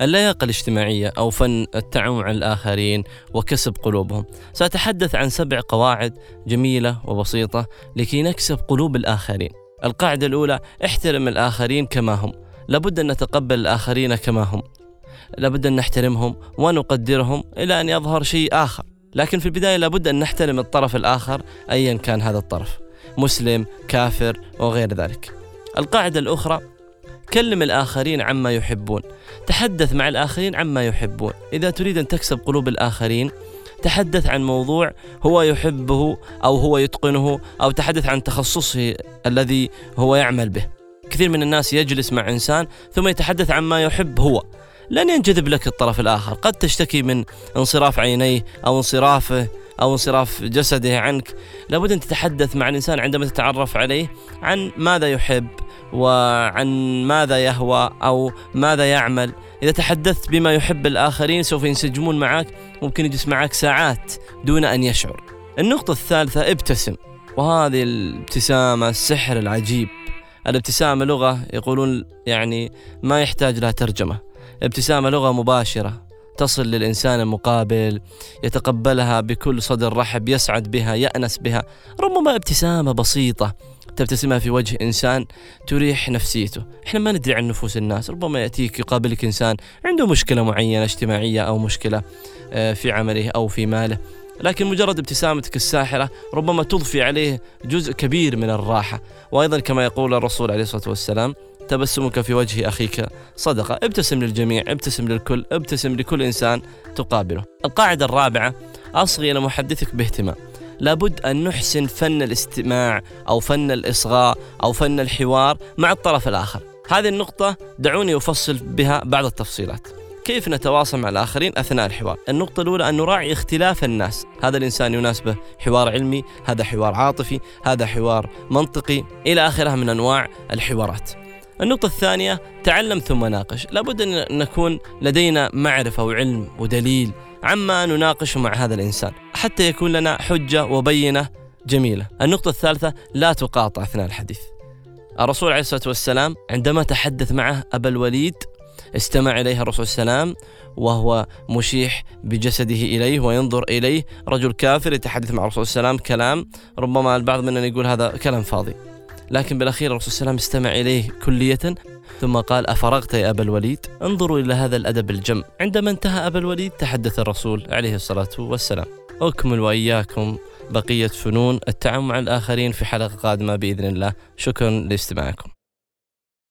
اللياقة الاجتماعية أو فن التعامل مع الآخرين وكسب قلوبهم. سأتحدث عن سبع قواعد جميلة وبسيطة لكي نكسب قلوب الآخرين. القاعدة الأولى احترم الآخرين كما هم. لابد أن نتقبل الآخرين كما هم. لابد أن نحترمهم ونقدرهم إلى أن يظهر شيء آخر. لكن في البداية لابد أن نحترم الطرف الآخر أيا كان هذا الطرف. مسلم كافر وغير ذلك. القاعدة الأخرى كلم الآخرين عما يحبون. تحدث مع الآخرين عما يحبون. إذا تريد أن تكسب قلوب الآخرين تحدث عن موضوع هو يحبه أو هو يتقنه أو تحدث عن تخصصه الذي هو يعمل به. كثير من الناس يجلس مع إنسان ثم يتحدث عن ما يحب هو. لن ينجذب لك الطرف الآخر. قد تشتكي من انصراف عينيه أو انصرافه أو انصراف جسده عنك. لابد أن تتحدث مع الإنسان عندما تتعرف عليه عن ماذا يحب وعن ماذا يهوى أو ماذا يعمل. إذا تحدثت بما يحب الآخرين سوف ينسجمون معك ممكن يجلس معك ساعات دون أن يشعر. النقطة الثالثة ابتسم. وهذه الابتسامة السحر العجيب. الابتسامة لغة يقولون يعني ما يحتاج لها ترجمة. ابتسامة لغة مباشرة تصل للإنسان المقابل يتقبلها بكل صدر رحب يسعد بها يأنس بها. ربما ابتسامة بسيطة تبتسمها في وجه إنسان تريح نفسيته. إحنا ما ندري عن نفوس الناس ربما يأتيك يقابلك إنسان عنده مشكلة معينة اجتماعية أو مشكلة آه، في عمله أو في ماله. لكن مجرد ابتسامتك الساحرة ربما تضفي عليه جزء كبير من الراحة. وأيضا كما يقول الرسول عليه الصلاة والسلام تبسمك في وجه أخيك صدقة. ابتسم للجميع ابتسم للكل ابتسم لكل إنسان تقابله. القاعدة الرابعة أصغي إلى محدثك باهتمام. لابد أن نحسن فن الاستماع أو فن الإصغاء أو فن الحوار مع الطرف الآخر. هذه النقطة دعوني أفصل بها بعض التفصيلات. كيف نتواصل مع الآخرين أثناء الحوار؟ النقطة الأولى أن نراعي اختلاف الناس. هذا الإنسان يناسبه حوار علمي هذا حوار عاطفي هذا حوار منطقي إلى آخره من أنواع الحوارات. النقطة الثانية تعلم ثم ناقش. لابد أن نكون لدينا معرفة وعلم ودليل عما نناقش مع هذا الإنسان حتى يكون لنا حجة وبينة جميلة. النقطة الثالثة لا تقاطع أثناء الحديث. الرسول عليه الصلاة والسلام عندما تحدث معه أبا الوليد استمع إليه الرسول وسلم وهو مشيح بجسده إليه وينظر إليه رجل كافر يتحدث مع الرسول وسلم كلام ربما البعض مننا يقول هذا كلام فاضي. لكن بالأخير الرسول وسلم استمع إليه كلية ثم قال أفرغت يا أبا الوليد؟ انظروا إلى هذا الأدب الجم. عندما انتهى أبا الوليد تحدث الرسول عليه الصلاة والسلام. أكمل وإياكم بقية فنون التعامل مع الآخرين في حلقة قادمة بإذن الله. شكرا لاستماعكم.